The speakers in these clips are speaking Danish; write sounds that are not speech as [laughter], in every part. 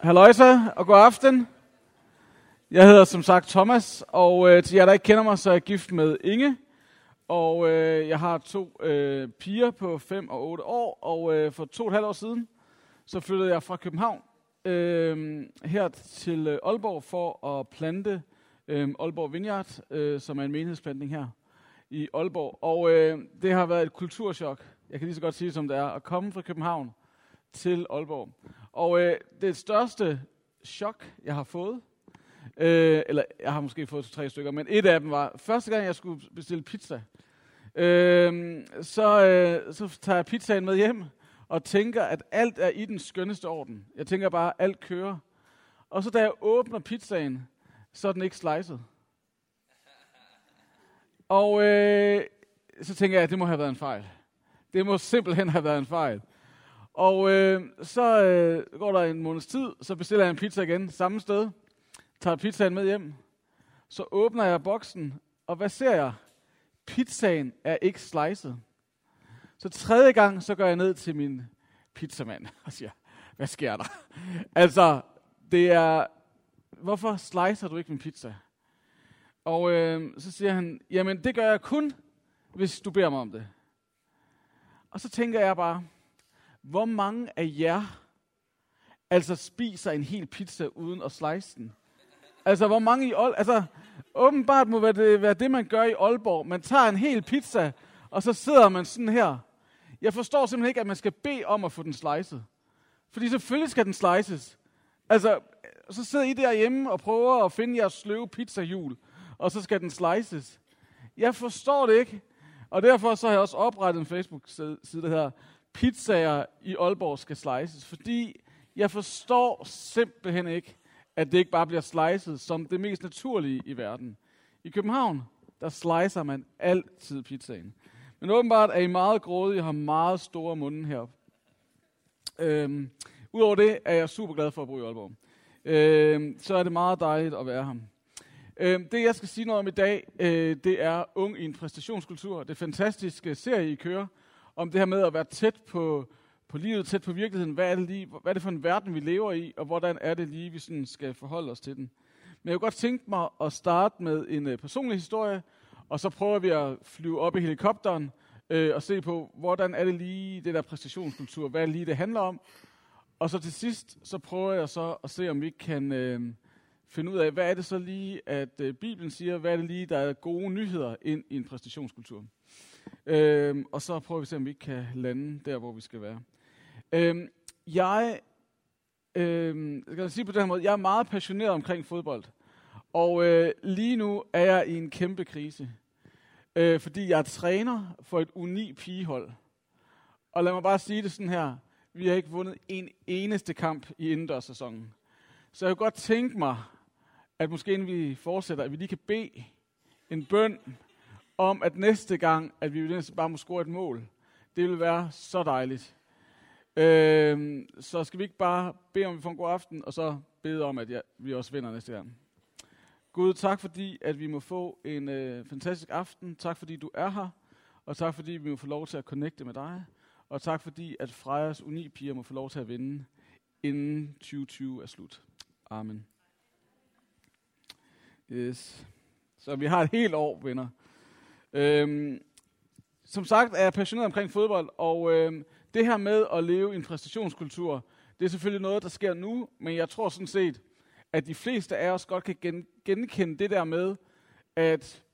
Halløjsa og god aften. Jeg hedder som sagt Thomas, og øh, til jer, der ikke kender mig, så er jeg gift med Inge. Og øh, jeg har to øh, piger på 5 og 8 år, og øh, for to og et halvt år siden, så flyttede jeg fra København øh, her til øh, Aalborg for at plante øh, Aalborg Vineyard, øh, som er en menighedsplantning her i Aalborg. Og øh, det har været et kulturschok, jeg kan lige så godt sige som det er, at komme fra København til Aalborg. Og øh, det største chok, jeg har fået, øh, eller jeg har måske fået to-tre stykker, men et af dem var, første gang jeg skulle bestille pizza, øh, så, øh, så tager jeg pizzaen med hjem, og tænker, at alt er i den skønneste orden. Jeg tænker bare, at alt kører. Og så da jeg åbner pizzaen, så er den ikke slicet. Og øh, så tænker jeg, at det må have været en fejl. Det må simpelthen have været en fejl. Og øh, så øh, går der en måneds tid, så bestiller jeg en pizza igen, samme sted. Tager pizzaen med hjem. Så åbner jeg boksen, og hvad ser jeg? Pizzaen er ikke slicet. Så tredje gang, så går jeg ned til min pizzamand [laughs] og siger, hvad sker der? [laughs] altså, det er, hvorfor slicer du ikke min pizza? Og øh, så siger han, jamen det gør jeg kun, hvis du beder mig om det. Og så tænker jeg bare, hvor mange af jer altså spiser en hel pizza uden at slice den? Altså, hvor mange i Aalborg? Altså, åbenbart må være det, være det, man gør i Aalborg. Man tager en hel pizza, og så sidder man sådan her. Jeg forstår simpelthen ikke, at man skal bede om at få den slicet. Fordi selvfølgelig skal den slices. Altså, så sidder I derhjemme og prøver at finde jeres sløve pizzahjul, og så skal den slices. Jeg forstår det ikke. Og derfor så har jeg også oprettet en Facebook-side, der hedder Pizzaer i Aalborg skal slices. Fordi jeg forstår simpelthen ikke, at det ikke bare bliver slicet som det mest naturlige i verden. I København, der slicer man altid pizzaen. Men åbenbart er I meget grådige og har meget store munden heroppe. Øhm, Udover det er jeg super glad for at bo i Aalborg. Øhm, så er det meget dejligt at være her. Øhm, det jeg skal sige noget om i dag, øh, det er Ung i en præstationskultur. Det fantastiske serie, I kører, om det her med at være tæt på, på livet, tæt på virkeligheden. Hvad er, det lige, hvad er det for en verden, vi lever i, og hvordan er det lige, vi sådan skal forholde os til den. Men jeg kunne godt tænke mig at starte med en øh, personlig historie, og så prøver vi at flyve op i helikopteren øh, og se på, hvordan er det lige det der præstationskultur, hvad er det lige det handler om. Og så til sidst, så prøver jeg så at se, om vi kan øh, finde ud af, hvad er det så lige, at øh, Bibelen siger, hvad er det lige, der er gode nyheder ind i en præstationskultur. Øh, og så prøver vi at se, om vi kan lande der, hvor vi skal være. Øhm, jeg, øhm, skal jeg sige på den her måde, jeg er meget passioneret omkring fodbold. Og øh, lige nu er jeg i en kæmpe krise. Øh, fordi jeg er træner for et unikt pigehold. Og lad mig bare sige det sådan her. Vi har ikke vundet en eneste kamp i indendørssæsonen. Så jeg kunne godt tænke mig, at måske inden vi fortsætter, at vi lige kan bede en bøn om, at næste gang, at vi bare må score et mål. Det vil være så dejligt. Øh, så skal vi ikke bare bede om, at vi får en god aften, og så bede om, at ja, vi også vinder næste gang. Gud, tak fordi, at vi må få en øh, fantastisk aften. Tak fordi du er her. Og tak fordi vi må få lov til at connecte med dig. Og tak fordi, at Frejas Unipiger må få lov til at vinde, inden 2020 er slut. Amen. Yes. Så vi har et helt år, venner. Øhm, som sagt er jeg passioneret omkring fodbold, og øhm, det her med at leve i en præstationskultur, det er selvfølgelig noget, der sker nu, men jeg tror sådan set, at de fleste af os godt kan gen- genkende det der med, at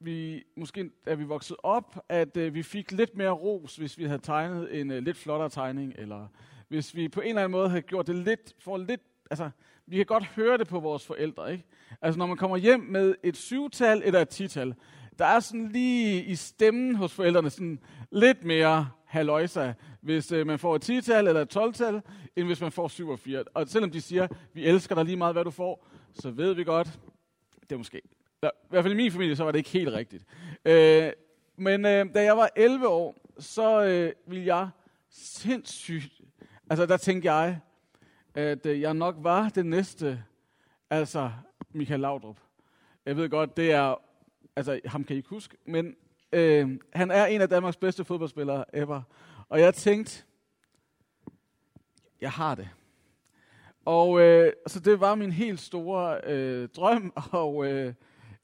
vi måske, da vi voksede op, at øh, vi fik lidt mere ros, hvis vi havde tegnet en øh, lidt flottere tegning, eller hvis vi på en eller anden måde havde gjort det lidt, for lidt, altså, vi kan godt høre det på vores forældre, ikke? Altså, når man kommer hjem med et syvtal eller et tital, der er sådan lige i stemmen hos forældrene sådan lidt mere haløjsa, hvis øh, man får et 10-tal eller et 12-tal, end hvis man får 7 og 4. Og selvom de siger, vi elsker dig lige meget, hvad du får, så ved vi godt, det er måske, i hvert fald i min familie, så var det ikke helt rigtigt. Øh, men øh, da jeg var 11 år, så øh, ville jeg sindssygt, altså der tænkte jeg, at øh, jeg nok var det næste, altså Michael Laudrup. Jeg ved godt, det er, altså ham kan I ikke huske, men øh, han er en af Danmarks bedste fodboldspillere ever. Og jeg tænkte, jeg har det. Og øh, så det var min helt store øh, drøm, [laughs] og øh,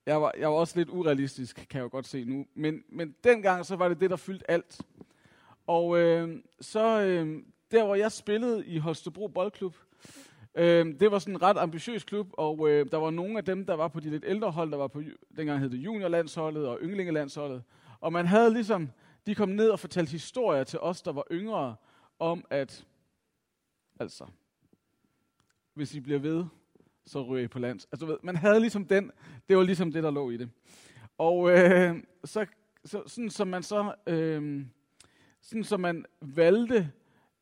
jeg, var, jeg var også lidt urealistisk, kan jeg jo godt se nu. Men, men dengang, så var det det, der fyldte alt. Og øh, så øh, der, hvor jeg spillede i Holstebro Boldklub, øh, det var sådan en ret ambitiøs klub, og øh, der var nogle af dem, der var på de lidt ældre hold, der var på, dengang hed det juniorlandsholdet og ynglingelandsholdet. Og man havde ligesom, de kom ned og fortalte historier til os, der var yngre, om at, altså, hvis I bliver ved, så ryger I på lands. Altså, ved, man havde ligesom den, det var ligesom det, der lå i det. Og øh, så, så, sådan som man så, øh, sådan som man valgte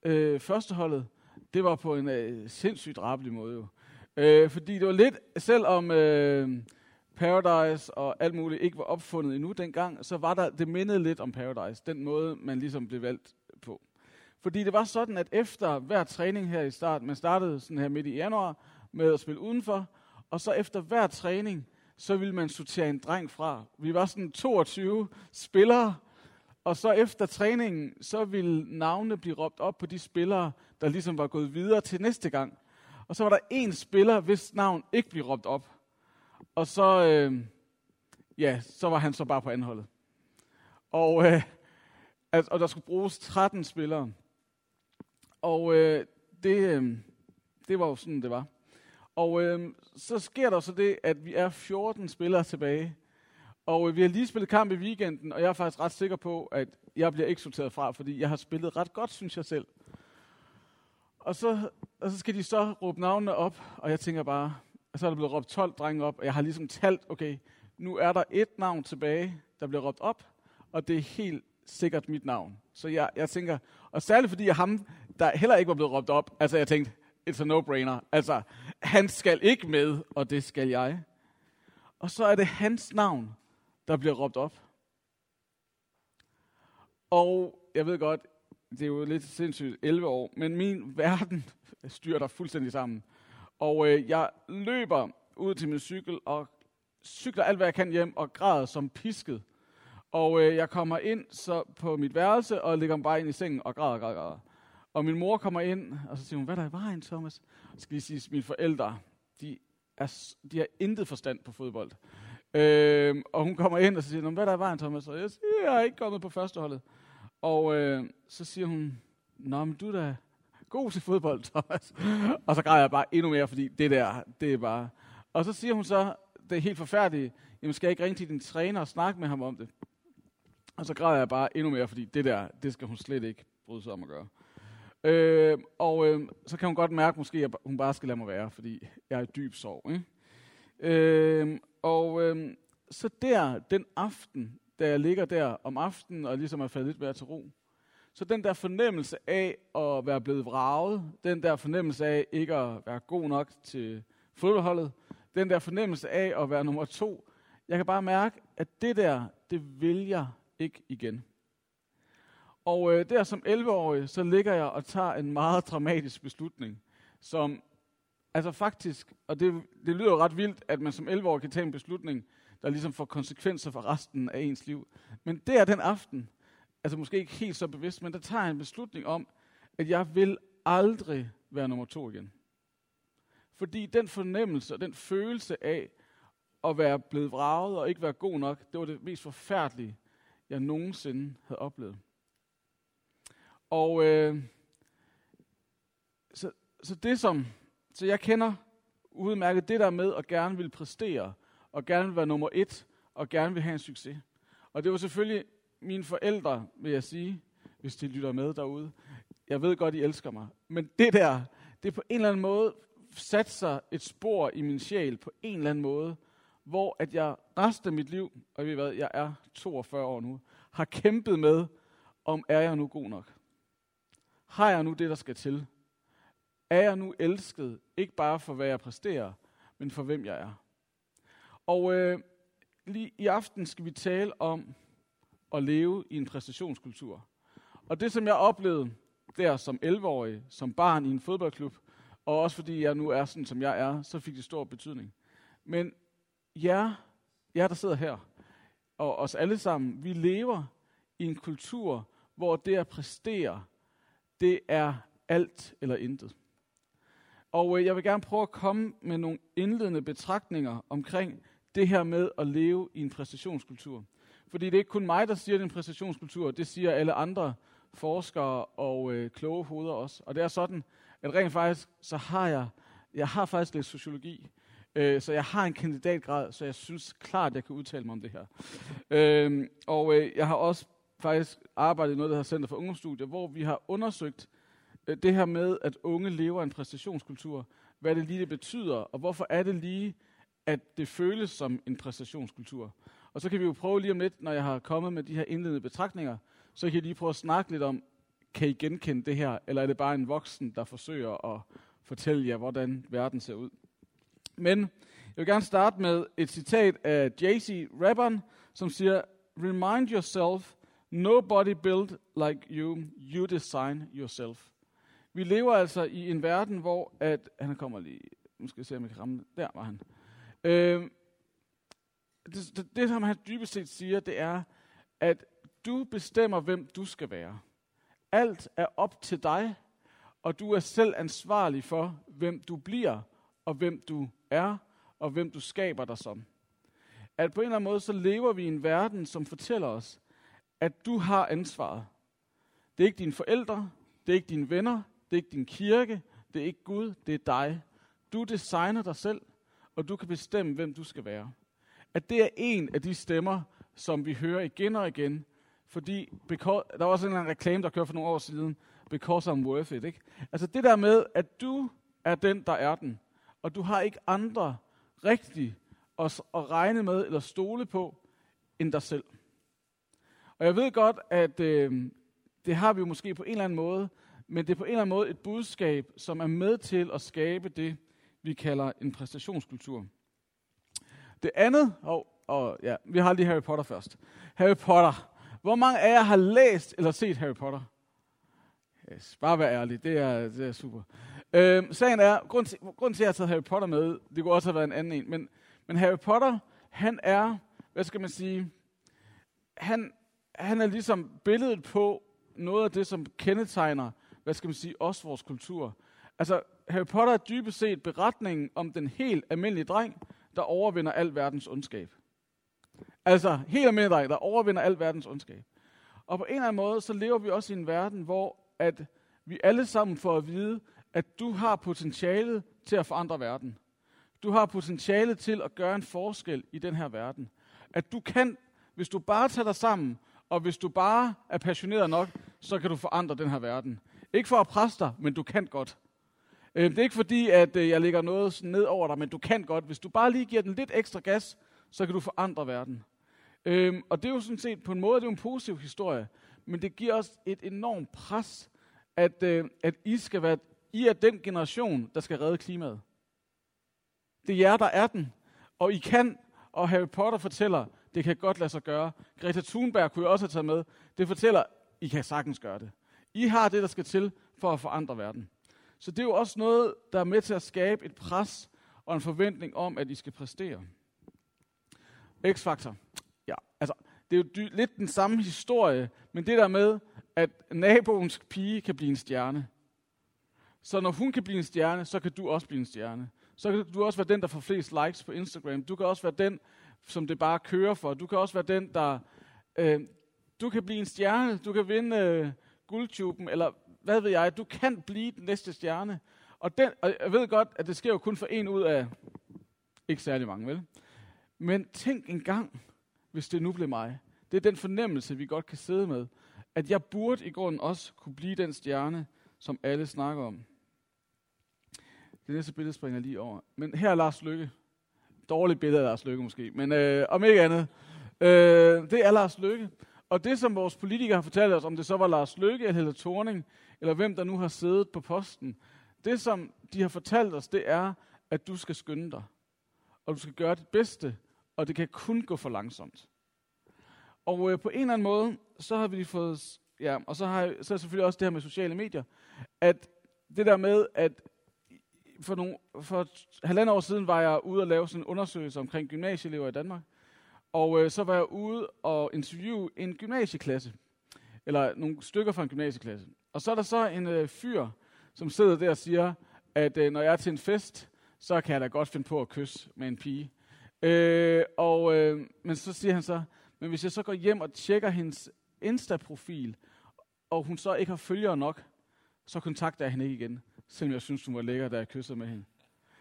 øh, førsteholdet, det var på en øh, sindssygt drabelig måde jo. Øh, fordi det var lidt, selvom øh, Paradise og alt muligt ikke var opfundet endnu dengang, så var der, det mindede lidt om Paradise, den måde, man ligesom blev valgt på. Fordi det var sådan, at efter hver træning her i start, man startede sådan her midt i januar med at spille udenfor, og så efter hver træning, så ville man sortere en dreng fra. Vi var sådan 22 spillere, og så efter træningen, så ville navnene blive råbt op på de spillere, der ligesom var gået videre til næste gang. Og så var der en spiller, hvis navn ikke blev råbt op. Og så, øh, ja, så var han så bare på anholdet. Og, øh, altså, og der skulle bruges 13 spillere. Og øh, det, øh, det var jo sådan, det var. Og øh, så sker der så det, at vi er 14 spillere tilbage. Og øh, vi har lige spillet kamp i weekenden, og jeg er faktisk ret sikker på, at jeg bliver ikke sorteret fra, fordi jeg har spillet ret godt, synes jeg selv. Og så, og så skal de så råbe navnene op, og jeg tænker bare, og så er der blevet råbt 12 drenge op, og jeg har ligesom talt, okay, nu er der et navn tilbage, der bliver råbt op, og det er helt sikkert mit navn. Så jeg, jeg tænker, og særligt fordi jeg ham, der heller ikke var blevet råbt op, altså jeg tænkte, it's a no-brainer. Altså, han skal ikke med, og det skal jeg. Og så er det hans navn, der bliver råbt op. Og jeg ved godt, det er jo lidt sindssygt 11 år, men min verden [laughs] styrter fuldstændig sammen. Og øh, jeg løber ud til min cykel og cykler alt, hvad jeg kan hjem og græder som pisket. Og øh, jeg kommer ind så på mit værelse og ligger mig bare ind i sengen og græder, græder, græder. Og min mor kommer ind, og så siger hun, hvad er der i vejen, Thomas? Så skal lige sige, mine forældre, de, er, de har intet forstand på fodbold. Øh, og hun kommer ind og så siger, hvad er der i vejen, Thomas? Og jeg siger, jeg er ikke kommet på førsteholdet. Og øh, så siger hun, nå, men du er da god til fodbold, [laughs] Thomas. og så græder jeg bare endnu mere, fordi det der, det er bare... Og så siger hun så, det er helt forfærdeligt, jamen skal jeg ikke ringe til din træner og snakke med ham om det? Og så græder jeg bare endnu mere, fordi det der, det skal hun slet ikke bryde sig om at gøre. Øh, og øh, så kan hun godt mærke måske, at hun bare skal lade mig være, fordi jeg er i dyb sorg. Ikke? Øh, og øh, så der, den aften, da jeg ligger der om aftenen og ligesom er faldet lidt mere til ro, så den der fornemmelse af at være blevet vraget, den der fornemmelse af ikke at være god nok til fodboldholdet, den der fornemmelse af at være nummer to, jeg kan bare mærke, at det der, det vil jeg ikke igen. Og øh, der som 11-årig, så ligger jeg og tager en meget dramatisk beslutning, som altså faktisk, og det, det lyder ret vildt, at man som 11-årig kan tage en beslutning, der ligesom får konsekvenser for resten af ens liv. Men det er den aften, altså måske ikke helt så bevidst, men der tager jeg en beslutning om, at jeg vil aldrig være nummer to igen. Fordi den fornemmelse og den følelse af at være blevet vraget og ikke være god nok, det var det mest forfærdelige, jeg nogensinde havde oplevet. Og øh, så, så det som, så jeg kender udmærket det der med at gerne vil præstere, og gerne vil være nummer et, og gerne vil have en succes. Og det var selvfølgelig mine forældre, vil jeg sige, hvis de lytter med derude. Jeg ved godt, I elsker mig. Men det der, det på en eller anden måde sat sig et spor i min sjæl på en eller anden måde, hvor at jeg resten af mit liv, og ved hvad, jeg er 42 år nu, har kæmpet med, om er jeg nu god nok? Har jeg nu det, der skal til? Er jeg nu elsket, ikke bare for, hvad jeg præsterer, men for, hvem jeg er? Og øh, lige i aften skal vi tale om at leve i en præstationskultur. Og det, som jeg oplevede der som 11-årig, som barn i en fodboldklub, og også fordi jeg nu er sådan, som jeg er, så fik det stor betydning. Men jer, jer der sidder her, og os alle sammen, vi lever i en kultur, hvor det at præstere, det er alt eller intet. Og øh, jeg vil gerne prøve at komme med nogle indledende betragtninger omkring det her med at leve i en præstationskultur. Fordi det er ikke kun mig, der siger, at det er en præstationskultur. Det siger alle andre forskere og øh, kloge hoveder også. Og det er sådan, at rent faktisk, så har jeg, jeg har faktisk lidt sociologi. Øh, så jeg har en kandidatgrad, så jeg synes klart, at jeg kan udtale mig om det her. Øh, og øh, jeg har også faktisk arbejdet i noget, der hedder Center for Ungdomsstudier, hvor vi har undersøgt øh, det her med, at unge lever en præstationskultur. Hvad det lige det betyder, og hvorfor er det lige, at det føles som en præstationskultur. Og så kan vi jo prøve lige om lidt, når jeg har kommet med de her indledende betragtninger, så kan jeg lige prøve at snakke lidt om, kan I genkende det her, eller er det bare en voksen, der forsøger at fortælle jer, hvordan verden ser ud. Men jeg vil gerne starte med et citat af J.C. rapperen, som siger, Remind yourself, nobody built like you, you design yourself. Vi lever altså i en verden, hvor at, han kommer lige, nu skal jeg se, om jeg kan ramme, der var han. Øh, det, det, det, som han dybest set siger, det er, at du bestemmer, hvem du skal være. Alt er op til dig, og du er selv ansvarlig for, hvem du bliver, og hvem du er, og hvem du skaber dig som. At på en eller anden måde, så lever vi i en verden, som fortæller os, at du har ansvaret. Det er ikke dine forældre, det er ikke dine venner, det er ikke din kirke, det er ikke Gud, det er dig. Du designer dig selv, og du kan bestemme, hvem du skal være. At det er en af de stemmer, som vi hører igen og igen, fordi because, der var også en reklame, der kørte for nogle år siden, because I'm worth it. Ikke? Altså det der med, at du er den, der er den, og du har ikke andre rigtigt at, at regne med eller stole på, end dig selv. Og jeg ved godt, at øh, det har vi jo måske på en eller anden måde, men det er på en eller anden måde et budskab, som er med til at skabe det, vi kalder en præstationskultur. Det andet, og, og ja, vi har lige Harry Potter først. Harry Potter. Hvor mange af jer har læst eller set Harry Potter? Yes, bare vær ærlig, det er, det er super. Øhm, sagen er, grund til, grund til, at jeg har taget Harry Potter med, det kunne også have været en anden en, men, men Harry Potter, han er, hvad skal man sige, han, han er ligesom billedet på noget af det, som kendetegner, hvad skal man sige, også vores kultur. Altså, Harry Potter er dybest set beretningen om den helt almindelige dreng, der overvinder al verdens ondskab. Altså, helt almindelig dreng, der overvinder al verdens ondskab. Og på en eller anden måde, så lever vi også i en verden, hvor at vi alle sammen får at vide, at du har potentialet til at forandre verden. Du har potentialet til at gøre en forskel i den her verden. At du kan, hvis du bare tager dig sammen, og hvis du bare er passioneret nok, så kan du forandre den her verden. Ikke for at presse dig, men du kan godt. Øh, det er ikke fordi, at øh, jeg lægger noget ned over dig, men du kan godt. Hvis du bare lige giver den lidt ekstra gas, så kan du forandre verden. Øhm, og det er jo sådan set på en måde, det er jo en positiv historie, men det giver os et enormt pres, at, øh, at I skal være, I er den generation, der skal redde klimaet. Det er jer, der er den. Og I kan, og Harry Potter fortæller, det kan godt lade sig gøre. Greta Thunberg kunne jeg også have taget med. Det fortæller, I kan sagtens gøre det. I har det, der skal til for at forandre verden. Så det er jo også noget, der er med til at skabe et pres og en forventning om, at I skal præstere. X-faktor. Ja, altså, det er jo dy- lidt den samme historie, men det der med, at naboens pige kan blive en stjerne. Så når hun kan blive en stjerne, så kan du også blive en stjerne. Så kan du også være den, der får flest likes på Instagram. Du kan også være den, som det bare kører for. Du kan også være den, der... Øh, du kan blive en stjerne. Du kan vinde øh, guldtuben, eller hvad ved jeg, du kan blive den næste stjerne. Og, den, og jeg ved godt, at det sker jo kun for en ud af ikke særlig mange, vel? Men tænk en gang, hvis det nu blev mig. Det er den fornemmelse, vi godt kan sidde med. At jeg burde i grunden også kunne blive den stjerne, som alle snakker om. Det næste billede springer lige over. Men her er Lars Lykke. Dårligt billede af Lars Lykke måske, men øh, om ikke andet. Øh, det er Lars Lykke. Og det, som vores politikere har fortalt os, om det så var Lars Løkke eller Helle Thorning, eller hvem der nu har siddet på posten, det, som de har fortalt os, det er, at du skal skynde dig. Og du skal gøre dit bedste, og det kan kun gå for langsomt. Og øh, på en eller anden måde, så har vi fået, ja, og så har så er selvfølgelig også det her med sociale medier, at det der med, at for, nogle, for halvandet år siden var jeg ude og lave sådan en undersøgelse omkring gymnasieelever i Danmark, og øh, så var jeg ude og interviewe en gymnasieklasse, eller nogle stykker fra en gymnasieklasse. Og så er der så en øh, fyr, som sidder der og siger, at øh, når jeg er til en fest, så kan jeg da godt finde på at kysse med en pige. Øh, og, øh, men så siger han så, men hvis jeg så går hjem og tjekker hendes Insta-profil, og hun så ikke har følgere nok, så kontakter jeg hende ikke igen, selvom jeg synes, hun var lækker, da jeg kyssede med hende.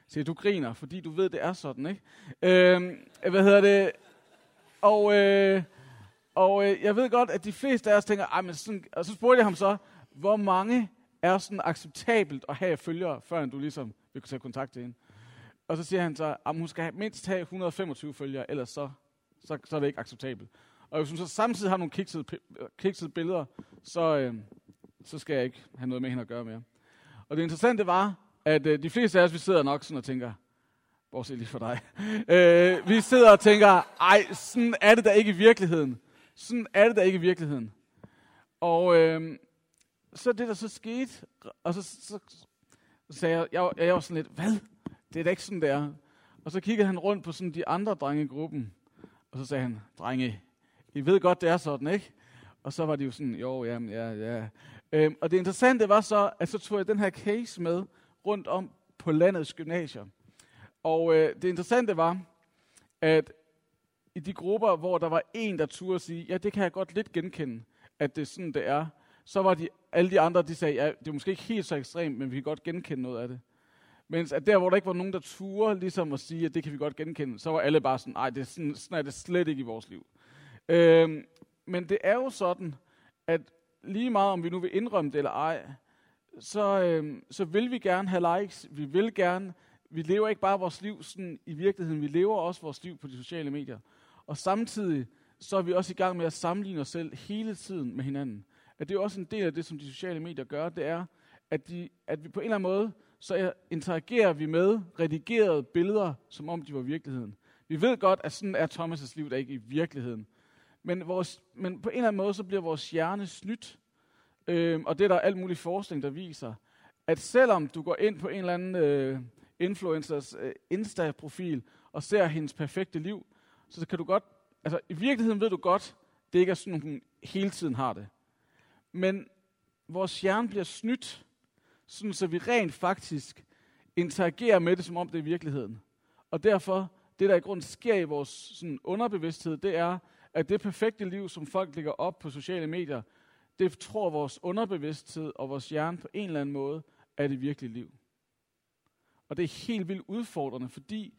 Så du griner, fordi du ved, det er sådan, ikke? Øh, hvad hedder det? Og, øh, og øh, jeg ved godt, at de fleste af os tænker, Ej, men sådan, og så spurgte jeg ham så, hvor mange er sådan acceptabelt at have følgere, før du ligesom vil kunne tage kontakt til hende. Og så siger han så, at hun skal have mindst have 125 følgere, ellers så, så, så er det ikke acceptabelt. Og hvis hun så samtidig har nogle kiksede, kiksede billeder, så, øh, så skal jeg ikke have noget med hende at gøre mere. Og det interessante var, at øh, de fleste af os, vi sidder nok sådan og tænker, bortset lige for dig, [laughs] øh, vi sidder og tænker, ej, sådan er det da ikke i virkeligheden. Sådan er det da ikke i virkeligheden. Og øh, så det, der så skete, og så, så, så sagde jeg, jeg, jeg var sådan lidt, hvad? Det er da ikke sådan, det er. Og så kiggede han rundt på sådan de andre drenge i gruppen, og så sagde han, drenge, I ved godt, det er sådan, ikke? Og så var de jo sådan, jo, jamen, ja, ja. Øhm, og det interessante var så, at så tog jeg den her case med rundt om på landets gymnasier. Og øh, det interessante var, at i de grupper, hvor der var en, der turde sige, ja, det kan jeg godt lidt genkende, at det er sådan, det er, så var de, alle de andre, de sagde, ja, det er måske ikke helt så ekstremt, men vi kan godt genkende noget af det. Mens at der, hvor der ikke var nogen, der turde ligesom at sige, at det kan vi godt genkende, så var alle bare sådan, nej, det er sådan, sådan er det slet ikke i vores liv. Øhm, men det er jo sådan, at lige meget om vi nu vil indrømme det eller ej, så, øhm, så vil vi gerne have likes, vi vil gerne, vi lever ikke bare vores liv sådan i virkeligheden, vi lever også vores liv på de sociale medier. Og samtidig så er vi også i gang med at sammenligne os selv hele tiden med hinanden. At det er også en del af det, som de sociale medier gør, det er, at, de, at vi på en eller anden måde, så interagerer vi med redigerede billeder, som om de var virkeligheden. Vi ved godt, at sådan er Thomas' liv der ikke i virkeligheden. Men, vores, men på en eller anden måde, så bliver vores hjerne snydt. Øh, og det er der alt mulig forskning, der viser, at selvom du går ind på en eller anden øh, influencers øh, Insta-profil og ser hendes perfekte liv, så kan du godt, altså i virkeligheden ved du godt, det ikke er sådan, hun hele tiden har det. Men vores hjerne bliver snydt, sådan så vi rent faktisk interagerer med det, som om det er virkeligheden. Og derfor, det der i grunden sker i vores sådan, underbevidsthed, det er, at det perfekte liv, som folk lægger op på sociale medier, det tror vores underbevidsthed og vores hjerne på en eller anden måde er det virkelige liv. Og det er helt vildt udfordrende, fordi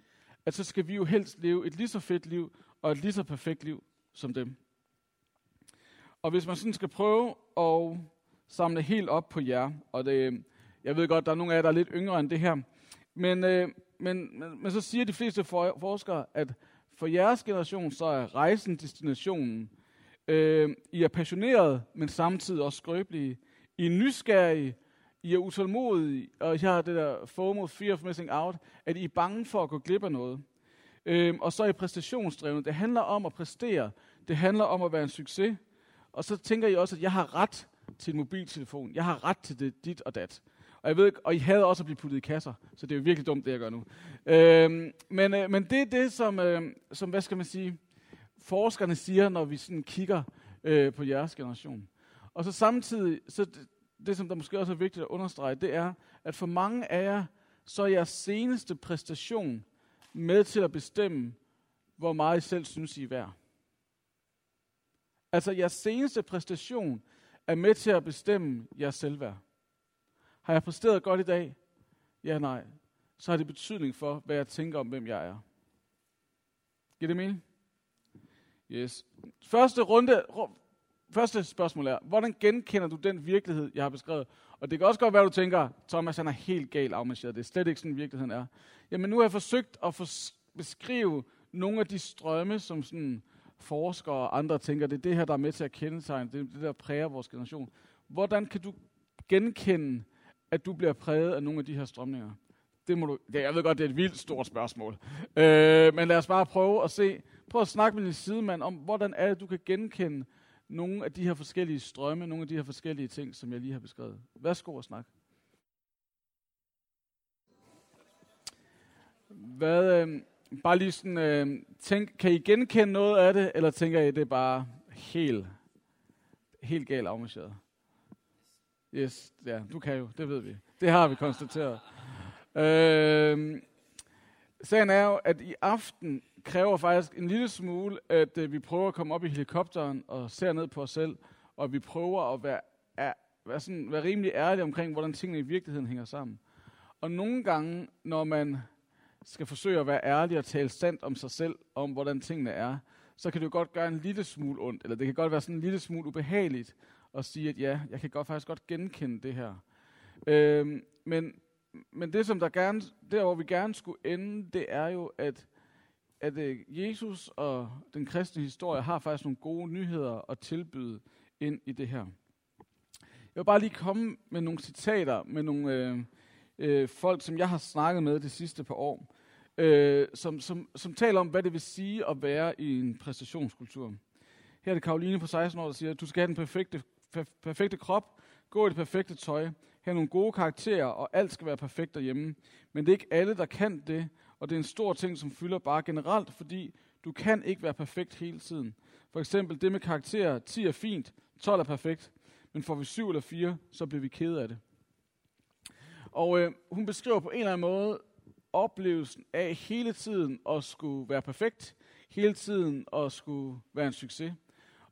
at så skal vi jo helst leve et lige så fedt liv og et lige så perfekt liv som dem. Og hvis man sådan skal prøve at samle helt op på jer, og det, jeg ved godt, der er nogle af jer, der er lidt yngre end det her, men, øh, men, men, men så siger de fleste for, forskere, at for jeres generation, så er rejsen destinationen. Øh, I er passionerede, men samtidig også skrøbelige. I er nysgerrige, I er utålmodige, og I har det der FOMO, fear of missing out, at I er bange for at gå glip af noget. Øh, og så er I præstationsdrevne. Det handler om at præstere. Det handler om at være en succes. Og så tænker I også, at jeg har ret til en mobiltelefon. Jeg har ret til det, dit og dat. Og jeg ved og I havde også at blive puttet i kasser, så det er jo virkelig dumt, det jeg gør nu. Øhm, men, øh, men det er det, som, øh, som, hvad skal man sige, forskerne siger, når vi sådan kigger øh, på jeres generation. Og så samtidig, så det, det, som der måske også er vigtigt at understrege, det er, at for mange af jer, så er jeres seneste præstation med til at bestemme, hvor meget I selv synes, I er værd. Altså jeres seneste præstation er med til at bestemme jeres selvværd. Har jeg præsteret godt i dag? Ja, nej. Så har det betydning for, hvad jeg tænker om, hvem jeg er. Giver det mening? Yes. Første runde, første spørgsmål er, hvordan genkender du den virkelighed, jeg har beskrevet? Og det kan også godt være, at du tænker, Thomas han er helt galt afmarcheret. Det er slet ikke sådan, virkeligheden er. Jamen nu har jeg forsøgt at beskrive nogle af de strømme, som sådan forskere og andre tænker, det er det her, der er med til at kendetegne, det er det, der præger vores generation. Hvordan kan du genkende at du bliver præget af nogle af de her strømninger? Det må du, ja, jeg ved godt, det er et vildt stort spørgsmål. Øh, men lad os bare prøve at se, prøv at snakke med din sidemand om, hvordan er det, du kan genkende nogle af de her forskellige strømme, nogle af de her forskellige ting, som jeg lige har beskrevet. Værsgo at snakke. Hvad, øh, bare lige sådan, øh, tænk, kan I genkende noget af det, eller tænker I, det er bare helt, helt galt afmarcheret? Yes, ja, du kan jo, det ved vi. Det har vi konstateret. Øh, sagen er jo, at i aften kræver faktisk en lille smule, at øh, vi prøver at komme op i helikopteren og ser ned på os selv, og vi prøver at være, er, være, sådan, være rimelig ærlige omkring, hvordan tingene i virkeligheden hænger sammen. Og nogle gange, når man skal forsøge at være ærlig og tale sandt om sig selv, om hvordan tingene er, så kan det jo godt gøre en lille smule ondt, eller det kan godt være sådan en lille smule ubehageligt at sige, at ja, jeg kan godt faktisk godt genkende det her. Øhm, men, men det, som der gerne, der hvor vi gerne skulle ende, det er jo, at, at øh, Jesus og den kristne historie har faktisk nogle gode nyheder at tilbyde ind i det her. Jeg vil bare lige komme med nogle citater med nogle øh, øh, folk, som jeg har snakket med de sidste par år, øh, som, som, som taler om, hvad det vil sige at være i en præstationskultur. Her er det Karoline på 16 år, der siger, du skal have den perfekte, perfekte krop, gå i det perfekte tøj, have nogle gode karakterer, og alt skal være perfekt derhjemme. Men det er ikke alle, der kan det, og det er en stor ting, som fylder bare generelt, fordi du kan ikke være perfekt hele tiden. For eksempel det med karakterer, 10 er fint, 12 er perfekt, men får vi 7 eller 4, så bliver vi kede af det. Og øh, hun beskriver på en eller anden måde oplevelsen af hele tiden at skulle være perfekt, hele tiden at skulle være en succes.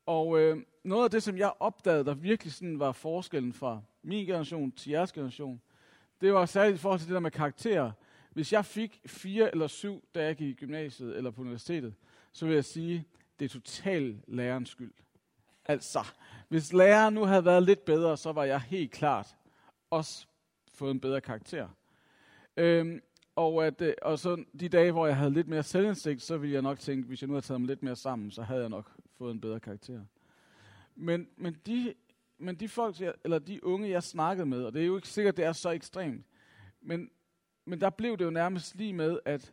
Og øh, noget af det, som jeg opdagede, der virkelig sådan var forskellen fra min generation til jeres generation, det var særligt i forhold til det der med karakterer. Hvis jeg fik fire eller syv, da jeg gik i gymnasiet eller på universitetet, så vil jeg sige, det er totalt lærerens skyld. Altså, hvis læreren nu havde været lidt bedre, så var jeg helt klart også fået en bedre karakter. Øhm, og, at, øh, og så de dage, hvor jeg havde lidt mere selvindsigt, så ville jeg nok tænke, hvis jeg nu havde taget mig lidt mere sammen, så havde jeg nok fået en bedre karakter. Men, men, de, men de folk, eller de unge, jeg snakkede med, og det er jo ikke sikkert, det er så ekstremt, men, men der blev det jo nærmest lige med, at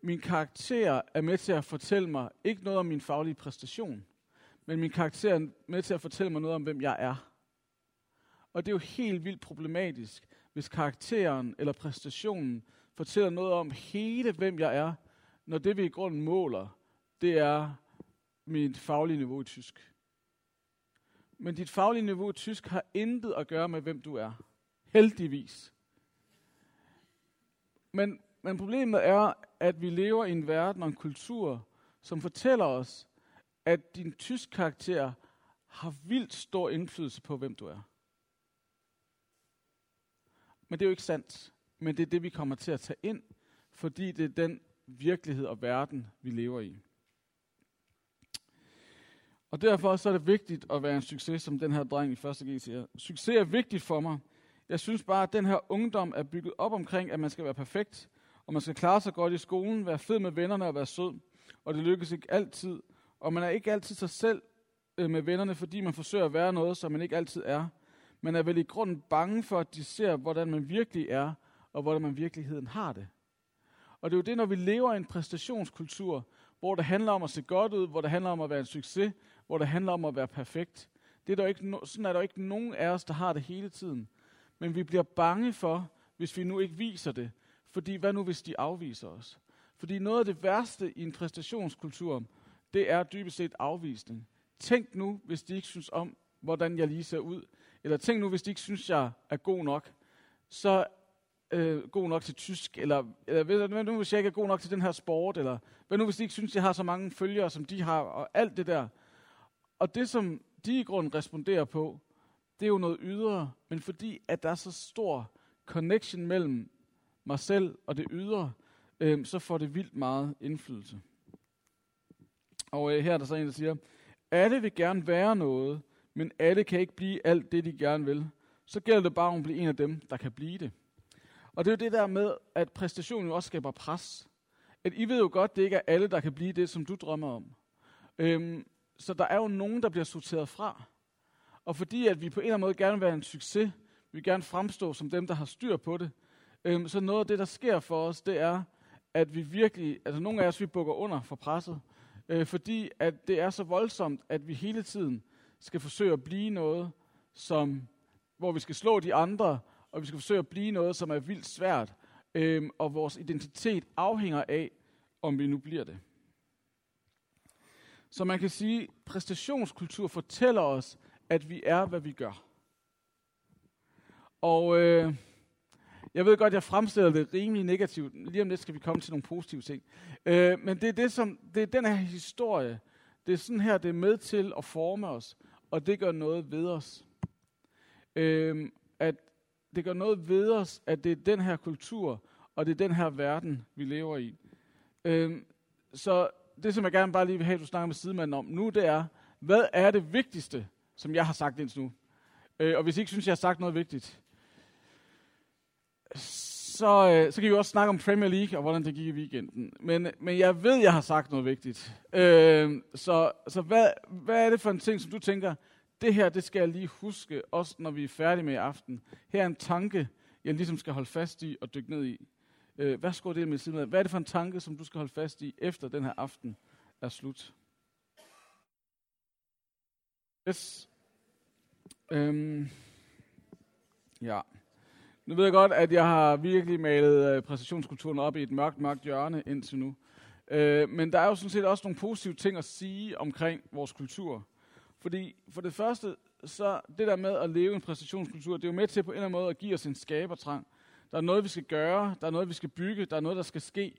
min karakter er med til at fortælle mig ikke noget om min faglige præstation, men min karakter er med til at fortælle mig noget om, hvem jeg er. Og det er jo helt vildt problematisk, hvis karakteren eller præstationen fortæller noget om hele, hvem jeg er, når det vi i grunden måler, det er mit faglige niveau i tysk. Men dit faglige niveau i tysk har intet at gøre med, hvem du er. Heldigvis. Men, men problemet er, at vi lever i en verden og en kultur, som fortæller os, at din tysk karakter har vildt stor indflydelse på, hvem du er. Men det er jo ikke sandt. Men det er det, vi kommer til at tage ind, fordi det er den virkelighed og verden, vi lever i. Og derfor så er det vigtigt at være en succes, som den her dreng i første G siger. Succes er vigtigt for mig. Jeg synes bare, at den her ungdom er bygget op omkring, at man skal være perfekt, og man skal klare sig godt i skolen, være fed med vennerne og være sød. Og det lykkes ikke altid. Og man er ikke altid sig selv øh, med vennerne, fordi man forsøger at være noget, som man ikke altid er. Man er vel i grunden bange for, at de ser, hvordan man virkelig er, og hvordan man i virkeligheden har det. Og det er jo det, når vi lever i en præstationskultur, hvor det handler om at se godt ud, hvor det handler om at være en succes, hvor det handler om at være perfekt. Det er der ikke no, sådan er der ikke nogen af os, der har det hele tiden. Men vi bliver bange for, hvis vi nu ikke viser det. Fordi hvad nu, hvis de afviser os? Fordi noget af det værste i en præstationskultur, det er dybest set afvisning. Tænk nu, hvis de ikke synes om, hvordan jeg lige ser ud. Eller tænk nu, hvis de ikke synes, jeg er god nok. Så øh, god nok til tysk, eller, eller hvad nu hvis jeg ikke er god nok til den her sport, eller hvad nu hvis de ikke synes, jeg har så mange følgere, som de har, og alt det der. Og det, som de i grunden responderer på, det er jo noget ydre, men fordi at der er så stor connection mellem mig selv og det ydre, øh, så får det vildt meget indflydelse. Og øh, her er der så en, der siger, alle vil gerne være noget, men alle kan ikke blive alt det, de gerne vil. Så gælder det bare om at blive en af dem, der kan blive det. Og det er jo det der med, at præstationen også skaber pres. At I ved jo godt, det ikke er alle, der kan blive det, som du drømmer om. Øhm, så der er jo nogen, der bliver sorteret fra. Og fordi at vi på en eller anden måde gerne vil være en succes, vi vil gerne fremstå som dem, der har styr på det, øhm, så noget af det, der sker for os, det er, at vi virkelig, altså nogle af os, vi bukker under for presset, øh, fordi at det er så voldsomt, at vi hele tiden skal forsøge at blive noget, som, hvor vi skal slå de andre, og vi skal forsøge at blive noget, som er vildt svært, øhm, og vores identitet afhænger af, om vi nu bliver det. Så man kan sige, præstationskultur fortæller os, at vi er, hvad vi gør. Og øh, Jeg ved godt, jeg fremstiller det rimelig negativt. Lige om lidt skal vi komme til nogle positive ting. Øh, men det er, det, som, det er den her historie. Det er sådan her, det er med til at forme os. Og det gør noget ved os. Øh, at det gør noget ved os, at det er den her kultur, og det er den her verden, vi lever i. Øhm, så det, som jeg gerne bare lige vil have, at du snakker med sidemanden om nu, det er, hvad er det vigtigste, som jeg har sagt indtil nu? Øh, og hvis I ikke synes, jeg har sagt noget vigtigt, så, øh, så kan vi også snakke om Premier League og hvordan det gik i weekenden. Men, men jeg ved, jeg har sagt noget vigtigt. Øh, så så hvad, hvad er det for en ting, som du tænker, det her, det skal jeg lige huske, også når vi er færdige med i aften. Her er en tanke, jeg ligesom skal holde fast i og dykke ned i. Øh, hvad skal det med siden Hvad er det for en tanke, som du skal holde fast i, efter den her aften er slut? Yes. Øhm. Ja. Nu ved jeg godt, at jeg har virkelig malet øh, præstationskulturen op i et mørkt, mørkt hjørne indtil nu. Øh, men der er jo sådan set også nogle positive ting at sige omkring vores kultur. Fordi for det første, så det der med at leve en præstationskultur, det er jo med til på en eller anden måde at give os en skabertrang. Der er noget, vi skal gøre, der er noget, vi skal bygge, der er noget, der skal ske.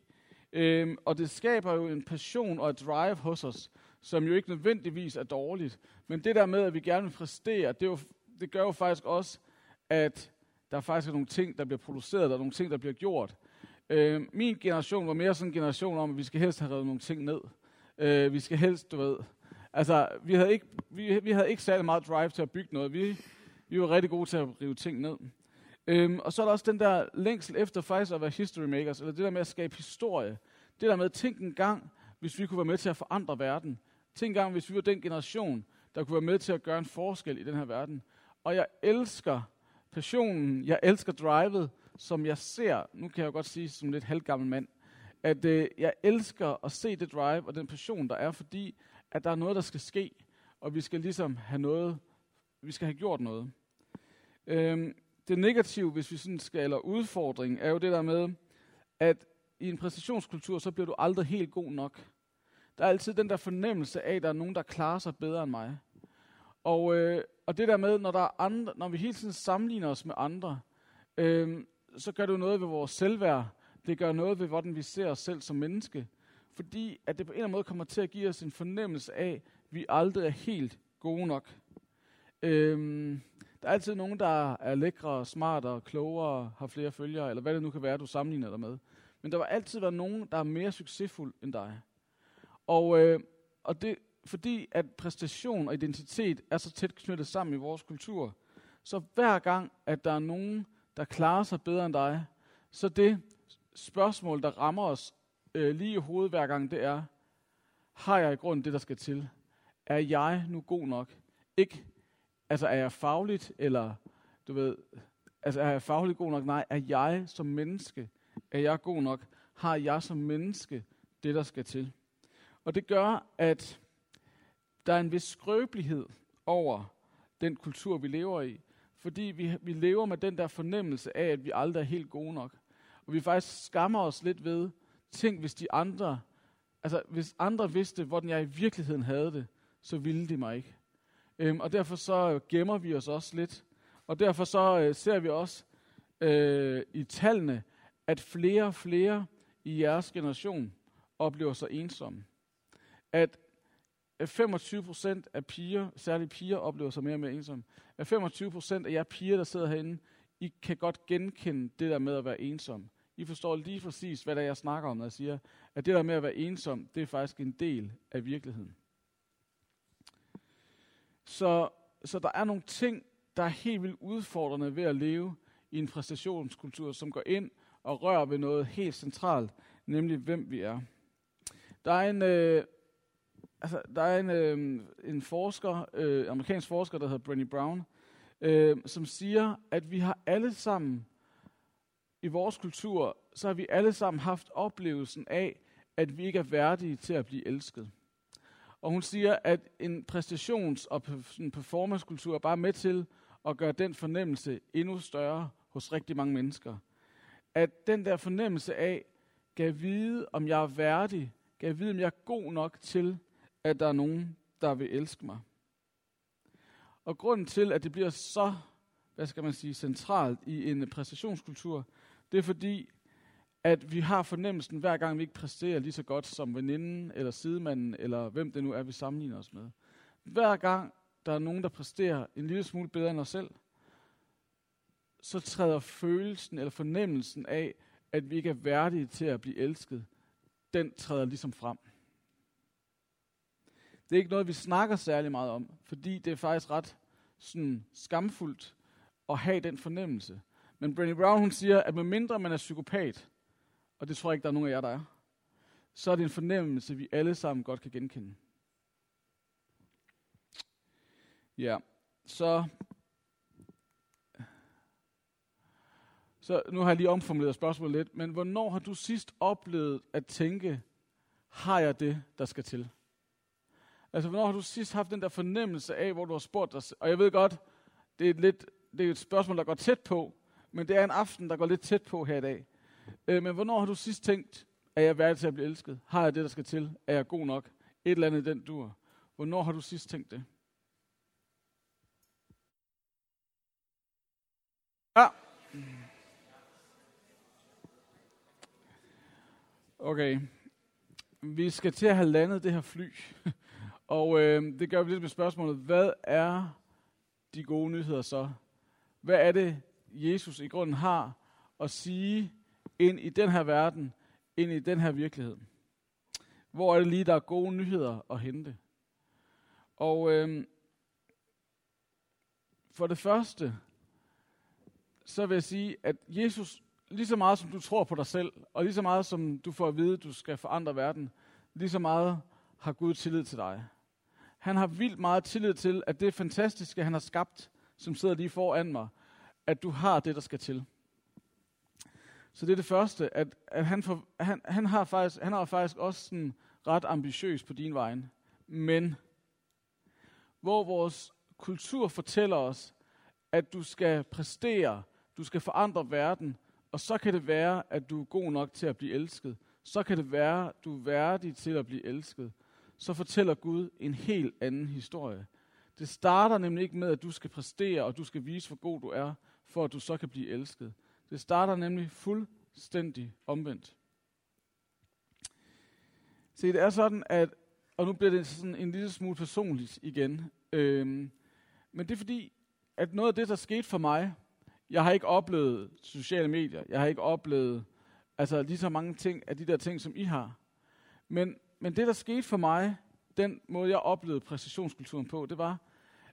Øhm, og det skaber jo en passion og et drive hos os, som jo ikke nødvendigvis er dårligt. Men det der med, at vi gerne vil præstere, det, jo, det gør jo faktisk også, at der faktisk er nogle ting, der bliver produceret, der er nogle ting, der bliver gjort. Øh, min generation var mere sådan en generation om, at vi skal helst have revet nogle ting ned. Øh, vi skal helst, du ved... Altså, vi havde, ikke, vi, vi havde ikke særlig meget drive til at bygge noget. Vi, vi var rigtig gode til at rive ting ned. Øhm, og så er der også den der længsel efter faktisk at være history makers, eller det der med at skabe historie. Det der med at tænke en gang, hvis vi kunne være med til at forandre verden. Tænk en gang, hvis vi var den generation, der kunne være med til at gøre en forskel i den her verden. Og jeg elsker passionen, jeg elsker drivet, som jeg ser, nu kan jeg godt sige som lidt halvgammel mand, at øh, jeg elsker at se det drive og den passion, der er, fordi at der er noget, der skal ske, og vi skal ligesom have noget, vi skal have gjort noget. Øhm, det negative, hvis vi sådan skal, eller udfordring, er jo det der med, at i en præstationskultur, så bliver du aldrig helt god nok. Der er altid den der fornemmelse af, at der er nogen, der klarer sig bedre end mig. Og, øh, og det der med, når, der er andre, når vi hele tiden sammenligner os med andre, øh, så gør det jo noget ved vores selvværd. Det gør noget ved, hvordan vi ser os selv som menneske. Fordi at det på en eller anden måde kommer til at give os en fornemmelse af, at vi aldrig er helt gode nok. Øhm, der er altid nogen, der er lækre, smartere, klogere, har flere følgere, eller hvad det nu kan være, du sammenligner dig med. Men der vil altid være nogen, der er mere succesfuld end dig. Og, øh, og det, fordi at præstation og identitet er så tæt knyttet sammen i vores kultur, så hver gang, at der er nogen, der klarer sig bedre end dig, så det spørgsmål, der rammer os øh, lige i hovedet hver gang, det er, har jeg i grunden det, der skal til? Er jeg nu god nok? Ikke, altså er jeg fagligt, eller du ved, altså er jeg fagligt god nok? Nej, er jeg som menneske, er jeg god nok? Har jeg som menneske det, der skal til? Og det gør, at der er en vis skrøbelighed over den kultur, vi lever i. Fordi vi, vi lever med den der fornemmelse af, at vi aldrig er helt gode nok. Og vi faktisk skammer os lidt ved, tænk hvis de andre, altså hvis andre vidste, hvordan jeg i virkeligheden havde det, så ville de mig ikke. Øhm, og derfor så gemmer vi os også lidt. Og derfor så øh, ser vi også øh, i tallene, at flere og flere i jeres generation oplever sig ensomme. At øh, 25 procent af piger, særligt piger, oplever sig mere og mere ensomme. At 25 procent af jer piger, der sidder herinde, I kan godt genkende det der med at være ensom. I forstår lige præcis, hvad det er, jeg snakker om, når jeg siger, at det der med at være ensom, det er faktisk en del af virkeligheden. Så, så der er nogle ting, der er helt vildt udfordrende ved at leve i en præstationskultur, som går ind og rører ved noget helt centralt, nemlig hvem vi er. Der er en, øh, altså, der er en, øh, en forsker, øh, amerikansk forsker, der hedder Brené Brown, øh, som siger, at vi har alle sammen i vores kultur, så har vi alle sammen haft oplevelsen af, at vi ikke er værdige til at blive elsket. Og hun siger, at en præstations- og performancekultur er bare med til at gøre den fornemmelse endnu større hos rigtig mange mennesker. At den der fornemmelse af, kan vide, om jeg er værdig, kan vide, om jeg er god nok til at der er nogen, der vil elske mig. Og grunden til, at det bliver så, hvad skal man sige, centralt i en præstationskultur, det er fordi, at vi har fornemmelsen, hver gang vi ikke præsterer lige så godt som veninden, eller sidemanden, eller hvem det nu er, vi sammenligner os med. Hver gang der er nogen, der præsterer en lille smule bedre end os selv, så træder følelsen eller fornemmelsen af, at vi ikke er værdige til at blive elsket, den træder ligesom frem. Det er ikke noget, vi snakker særlig meget om, fordi det er faktisk ret sådan skamfuldt at have den fornemmelse. Men Brené Brown hun siger, at medmindre man er psykopat, og det tror jeg ikke, der er nogen af jer, der er, så er det en fornemmelse, vi alle sammen godt kan genkende. Ja, så, så nu har jeg lige omformuleret spørgsmålet lidt, men hvornår har du sidst oplevet at tænke, har jeg det, der skal til? Altså, hvornår har du sidst haft den der fornemmelse af, hvor du har spurgt dig Og jeg ved godt, det er, lidt, det er et spørgsmål, der går tæt på, men det er en aften, der går lidt tæt på her i dag. Øh, men hvornår har du sidst tænkt, at jeg værdig til at blive elsket? Har jeg det, der skal til? Er jeg god nok? Et eller andet den dur. Hvornår har du sidst tænkt det? Ja. Okay. Vi skal til at have landet det her fly. [laughs] Og øh, det gør vi lidt med spørgsmålet, hvad er de gode nyheder så? Hvad er det, Jesus i grunden har at sige ind i den her verden, ind i den her virkelighed? Hvor er det lige, der er gode nyheder at hente? Og øh, for det første, så vil jeg sige, at Jesus, lige så meget som du tror på dig selv, og lige så meget som du får at vide, at du skal forandre verden, lige så meget har Gud tillid til dig. Han har vildt meget tillid til, at det fantastiske, han har skabt, som sidder lige foran mig, at du har det, der skal til. Så det er det første, at, at han, for, han, han, har faktisk, han har faktisk også sådan ret ambitiøs på din vej. Men hvor vores kultur fortæller os, at du skal præstere, du skal forandre verden, og så kan det være, at du er god nok til at blive elsket. Så kan det være, at du er værdig til at blive elsket så fortæller Gud en helt anden historie. Det starter nemlig ikke med, at du skal præstere, og du skal vise, hvor god du er, for at du så kan blive elsket. Det starter nemlig fuldstændig omvendt. Se, det er sådan, at, og nu bliver det sådan en lille smule personligt igen, øhm, men det er fordi, at noget af det, der skete for mig, jeg har ikke oplevet sociale medier, jeg har ikke oplevet altså lige så mange ting af de der ting, som I har. Men men det, der skete for mig, den måde, jeg oplevede præcisionskulturen på, det var,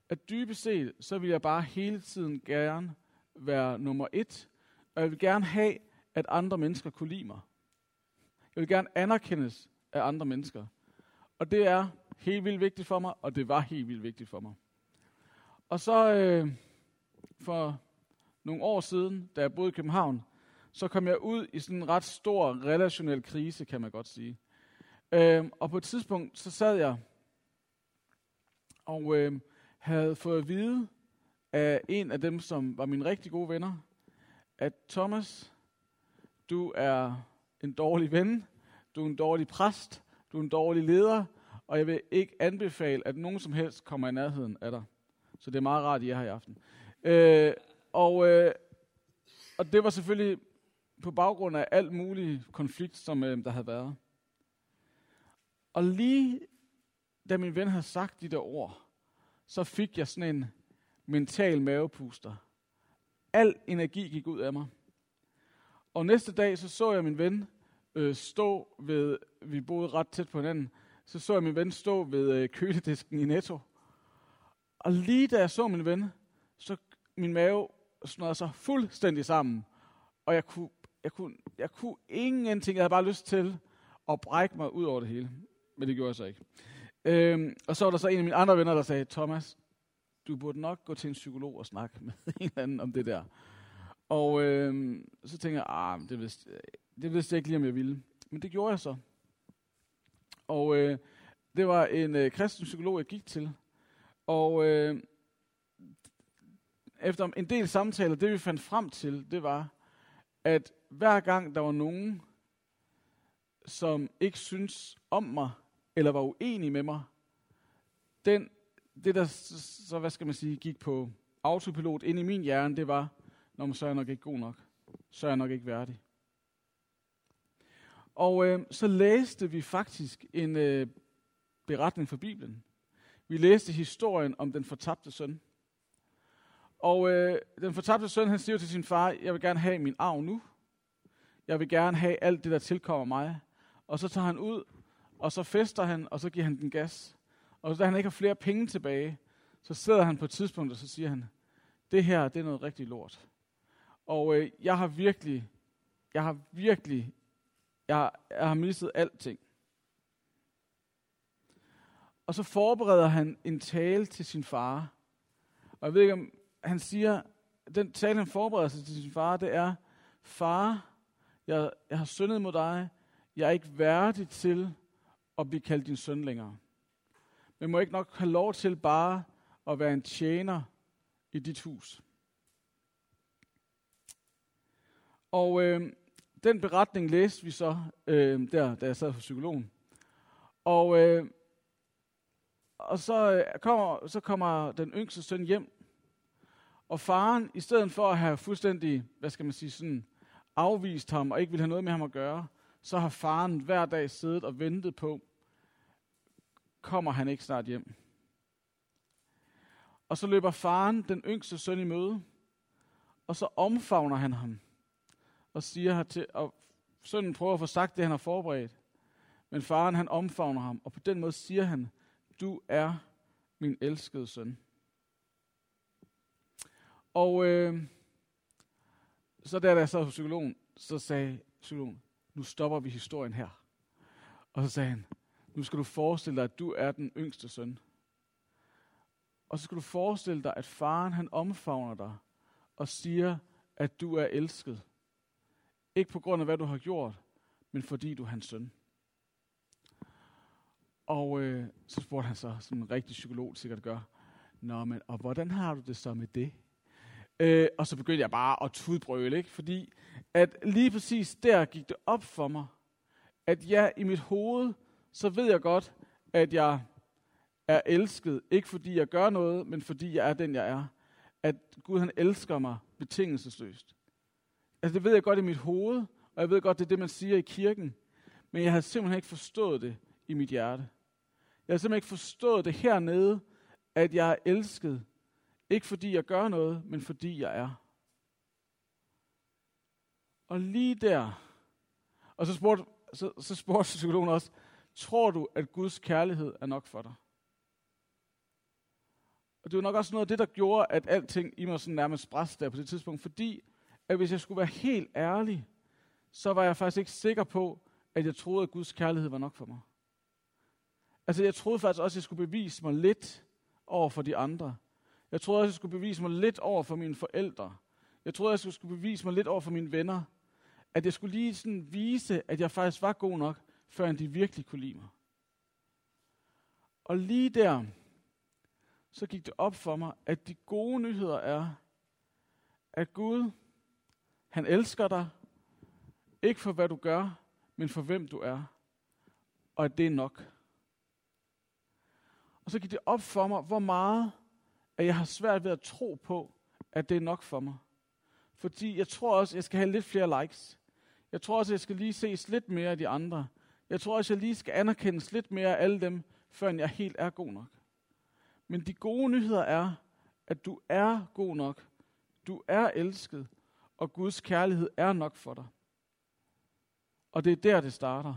at dybest set, så vil jeg bare hele tiden gerne være nummer et, og jeg vil gerne have, at andre mennesker kunne lide mig. Jeg vil gerne anerkendes af andre mennesker. Og det er helt vildt vigtigt for mig, og det var helt vildt vigtigt for mig. Og så øh, for nogle år siden, da jeg boede i København, så kom jeg ud i sådan en ret stor relationel krise, kan man godt sige. Øh, og på et tidspunkt, så sad jeg og øh, havde fået at vide af en af dem, som var mine rigtig gode venner, at Thomas, du er en dårlig ven, du er en dårlig præst, du er en dårlig leder, og jeg vil ikke anbefale, at nogen som helst kommer i nærheden af dig. Så det er meget rart, at I er her i aften. Øh, og, øh, og det var selvfølgelig på baggrund af alt mulig konflikt, som øh, der havde været. Og lige da min ven havde sagt de der ord, så fik jeg sådan en mental mavepuster. Al energi gik ud af mig. Og næste dag, så så jeg min ven øh, stå ved, vi boede ret tæt på hinanden, så så jeg min ven stå ved øh, køledisken i Netto. Og lige da jeg så min ven, så min mave snørede sig fuldstændig sammen. Og jeg kunne, jeg kunne, jeg kunne ingenting. Jeg havde bare lyst til at brække mig ud over det hele men det gjorde jeg så ikke. Øhm, og så var der så en af mine andre venner, der sagde, Thomas, du burde nok gå til en psykolog og snakke med [laughs] en eller anden om det der. Og øh, så tænkte jeg, ah, det vidste, det vidste jeg ikke lige, om jeg ville. Men det gjorde jeg så. Og øh, det var en øh, kristen psykolog, jeg gik til. Og øh, efter en del samtaler, det vi fandt frem til, det var, at hver gang der var nogen, som ikke synes om mig, eller var uenig med mig, den, det der, så hvad skal man sige, gik på autopilot ind i min hjerne, det var, når man så er nok ikke god nok. så er jeg nok ikke værdig. Og øh, så læste vi faktisk en øh, beretning fra Bibelen. Vi læste historien om den fortabte søn. Og øh, den fortabte søn, han siger til sin far, jeg vil gerne have min arv nu. Jeg vil gerne have alt det, der tilkommer mig. Og så tager han ud, og så fester han, og så giver han den gas. Og da han ikke har flere penge tilbage, så sidder han på et tidspunkt, og så siger han, det her, det er noget rigtig lort. Og øh, jeg har virkelig, jeg har virkelig, jeg har, jeg har mistet alting. Og så forbereder han en tale til sin far. Og jeg ved ikke, om han siger, den tale, han forbereder sig til sin far, det er, far, jeg, jeg har syndet mod dig, jeg er ikke værdig til at blive kaldt din søn længere. Men må ikke nok have lov til bare at være en tjener i dit hus. Og øh, den beretning læste vi så øh, der, da jeg sad hos psykologen. Og, øh, og så, øh, kommer, så kommer den yngste søn hjem, og faren, i stedet for at have fuldstændig, hvad skal man sige, sådan afvist ham og ikke ville have noget med ham at gøre, så har faren hver dag siddet og ventet på, kommer han ikke snart hjem. Og så løber faren den yngste søn i møde, og så omfavner han ham og siger til, og sønnen prøver at få sagt det, han har forberedt. Men faren han omfavner ham, og på den måde siger han, du er min elskede søn. Og øh, så der, da jeg sad hos psykologen, så sagde psykologen, nu stopper vi historien her. Og så sagde han, nu skal du forestille dig, at du er den yngste søn. Og så skal du forestille dig, at faren han omfavner dig og siger, at du er elsket. Ikke på grund af, hvad du har gjort, men fordi du er hans søn. Og øh, så spurgte han så, som en rigtig psykolog sikkert gør, Nå, men og hvordan har du det så med det? Øh, og så begyndte jeg bare at tudbrøle, ikke? fordi at lige præcis der gik det op for mig, at ja, i mit hoved, så ved jeg godt, at jeg er elsket, ikke fordi jeg gør noget, men fordi jeg er den, jeg er. At Gud han elsker mig betingelsesløst. Altså det ved jeg godt i mit hoved, og jeg ved godt, det er det, man siger i kirken. Men jeg har simpelthen ikke forstået det i mit hjerte. Jeg har simpelthen ikke forstået det hernede, at jeg er elsket. Ikke fordi jeg gør noget, men fordi jeg er. Og lige der, og så spurgte, så, så spurgte psykologen også, tror du, at Guds kærlighed er nok for dig? Og det var nok også noget af det, der gjorde, at alting i mig sådan nærmest bræst der på det tidspunkt, fordi at hvis jeg skulle være helt ærlig, så var jeg faktisk ikke sikker på, at jeg troede, at Guds kærlighed var nok for mig. Altså jeg troede faktisk også, at jeg skulle bevise mig lidt over for de andre. Jeg troede også, at jeg skulle bevise mig lidt over for mine forældre. Jeg troede, at jeg skulle bevise mig lidt over for mine venner. At jeg skulle lige sådan vise, at jeg faktisk var god nok, før de virkelig kunne lide mig. Og lige der, så gik det op for mig, at de gode nyheder er, at Gud, han elsker dig, ikke for hvad du gør, men for hvem du er. Og at det er nok. Og så gik det op for mig, hvor meget at jeg har svært ved at tro på, at det er nok for mig. Fordi jeg tror også, at jeg skal have lidt flere likes. Jeg tror også, at jeg skal lige ses lidt mere af de andre. Jeg tror også, jeg lige skal anerkendes lidt mere af alle dem, før jeg helt er god nok. Men de gode nyheder er, at du er god nok. Du er elsket, og Guds kærlighed er nok for dig. Og det er der, det starter.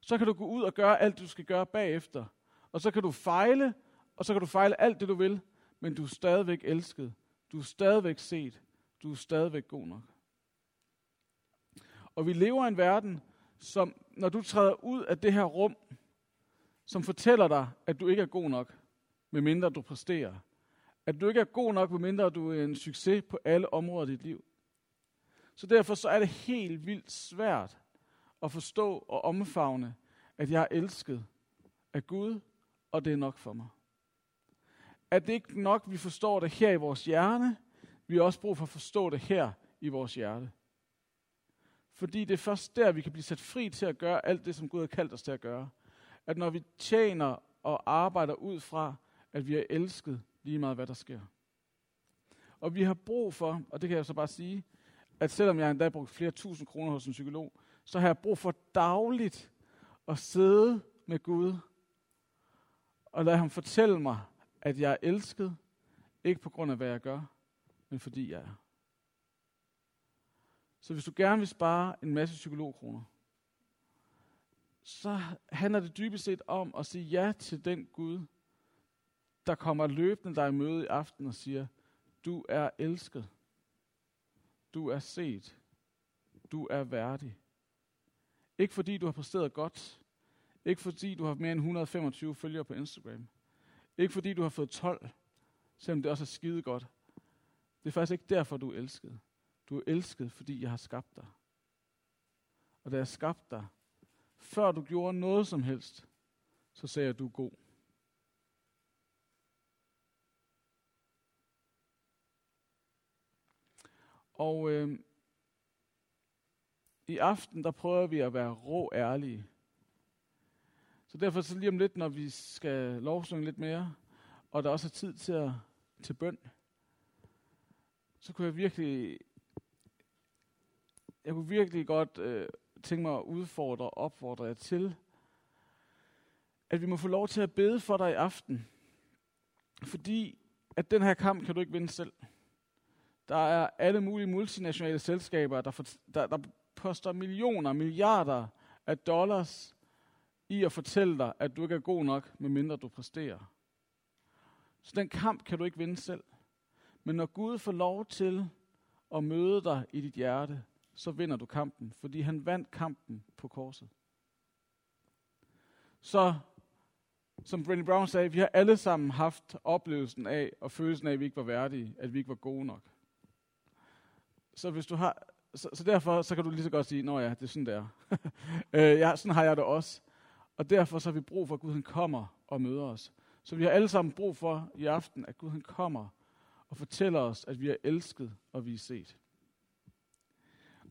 Så kan du gå ud og gøre alt, du skal gøre bagefter. Og så kan du fejle, og så kan du fejle alt det, du vil, men du er stadigvæk elsket. Du er stadigvæk set. Du er stadigvæk god nok. Og vi lever i en verden, som når du træder ud af det her rum, som fortæller dig, at du ikke er god nok, medmindre du præsterer. At du ikke er god nok, medmindre du er en succes på alle områder i dit liv. Så derfor så er det helt vildt svært at forstå og omfavne, at jeg er elsket af Gud, og det er nok for mig. At det ikke nok, vi forstår det her i vores hjerne, vi har også brug for at forstå det her i vores hjerte. Fordi det er først der, vi kan blive sat fri til at gøre alt det, som Gud har kaldt os til at gøre. At når vi tjener og arbejder ud fra, at vi er elsket lige meget, hvad der sker. Og vi har brug for, og det kan jeg så bare sige, at selvom jeg endda brugt flere tusind kroner hos en psykolog, så har jeg brug for dagligt at sidde med Gud og lade ham fortælle mig, at jeg er elsket, ikke på grund af, hvad jeg gør, men fordi jeg er. Så hvis du gerne vil spare en masse psykologkroner, så handler det dybest set om at sige ja til den Gud, der kommer løbende dig i møde i aften og siger, du er elsket. Du er set. Du er værdig. Ikke fordi du har præsteret godt. Ikke fordi du har mere end 125 følgere på Instagram. Ikke fordi du har fået 12, selvom det også er skide godt. Det er faktisk ikke derfor, du er elsket. Du er elsket, fordi jeg har skabt dig. Og da jeg skabte dig, før du gjorde noget som helst, så sagde jeg, at du er god. Og øh, i aften, der prøver vi at være rå ærlige. Så derfor så lige om lidt, når vi skal lovsynge lidt mere, og der også er tid til, at, til bøn, så kunne jeg virkelig, jeg kunne virkelig godt øh, tænke mig at udfordre og opfordre jer til, at vi må få lov til at bede for dig i aften. Fordi at den her kamp kan du ikke vinde selv. Der er alle mulige multinationale selskaber, der, for, der, der poster millioner, milliarder af dollars i at fortælle dig, at du ikke er god nok, medmindre du præsterer. Så den kamp kan du ikke vinde selv. Men når Gud får lov til at møde dig i dit hjerte, så vinder du kampen, fordi han vandt kampen på korset. Så, som Brené Brown sagde, vi har alle sammen haft oplevelsen af, og følelsen af, at vi ikke var værdige, at vi ikke var gode nok. Så hvis du har, så, så derfor så kan du lige så godt sige, nå ja, det er sådan der. [laughs] øh, ja, sådan har jeg det også. Og derfor så har vi brug for, at Gud han kommer og møder os. Så vi har alle sammen brug for i aften, at Gud han kommer og fortæller os, at vi er elsket og vi er set.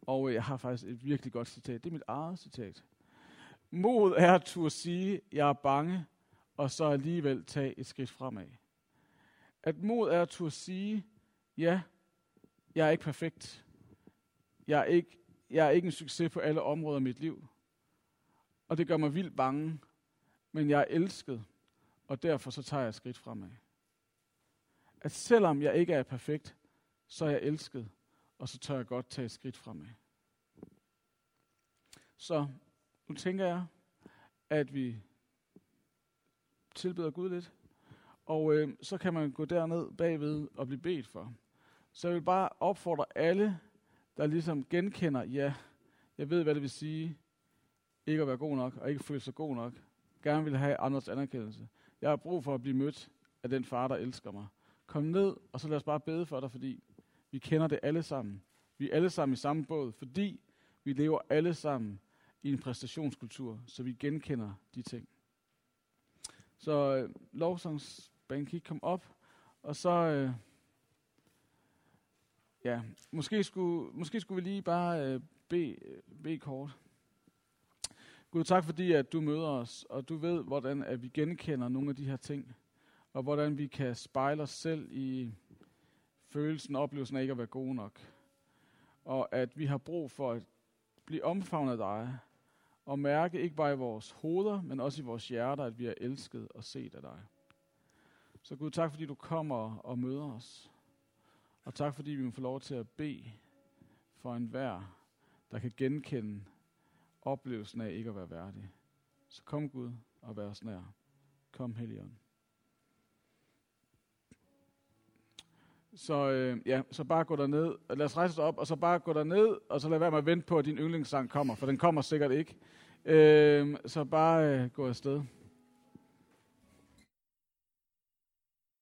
Og jeg har faktisk et virkelig godt citat. Det er mit eget citat. Mod er at turde sige, jeg er bange, og så alligevel tage et skridt fremad. At mod er at turde sige, ja, jeg er ikke perfekt. Jeg er ikke, jeg er ikke en succes på alle områder i mit liv. Og det gør mig vildt bange, men jeg er elsket, og derfor så tager jeg et skridt fremad. At selvom jeg ikke er perfekt, så er jeg elsket, og så tør jeg godt tage et skridt fremad. Så nu tænker jeg, at vi tilbeder Gud lidt, og øh, så kan man gå derned bagved og blive bedt for. Så jeg vil bare opfordre alle, der ligesom genkender, ja, jeg ved, hvad det vil sige, ikke at være god nok, og ikke føle sig god nok. Gerne vil have andres anerkendelse. Jeg har brug for at blive mødt af den far, der elsker mig. Kom ned, og så lad os bare bede for dig, fordi vi kender det alle sammen. Vi er alle sammen i samme båd, fordi vi lever alle sammen i en præstationskultur, så vi genkender de ting. Så øh, lovsangsbanen kan komme op, og så... Øh, ja, måske skulle, måske skulle vi lige bare øh, bede, øh, be kort. Gud, tak fordi, at du møder os, og du ved, hvordan at vi genkender nogle af de her ting, og hvordan vi kan spejle os selv i følelsen og oplevelsen af ikke at være god nok. Og at vi har brug for at blive omfavnet af dig, og mærke ikke bare i vores hoveder, men også i vores hjerter, at vi er elsket og set af dig. Så Gud, tak fordi du kommer og møder os. Og tak fordi vi må få lov til at bede for enhver, der kan genkende oplevelsen af ikke at være værdig. Så kom Gud og vær os nær. Kom Helligånd. Så, øh, ja, så bare gå der ned. Lad os rejse os op, og så bare gå der ned, og så lad være med at vente på, at din yndlingssang kommer, for den kommer sikkert ikke. Øh, så bare øh, gå afsted.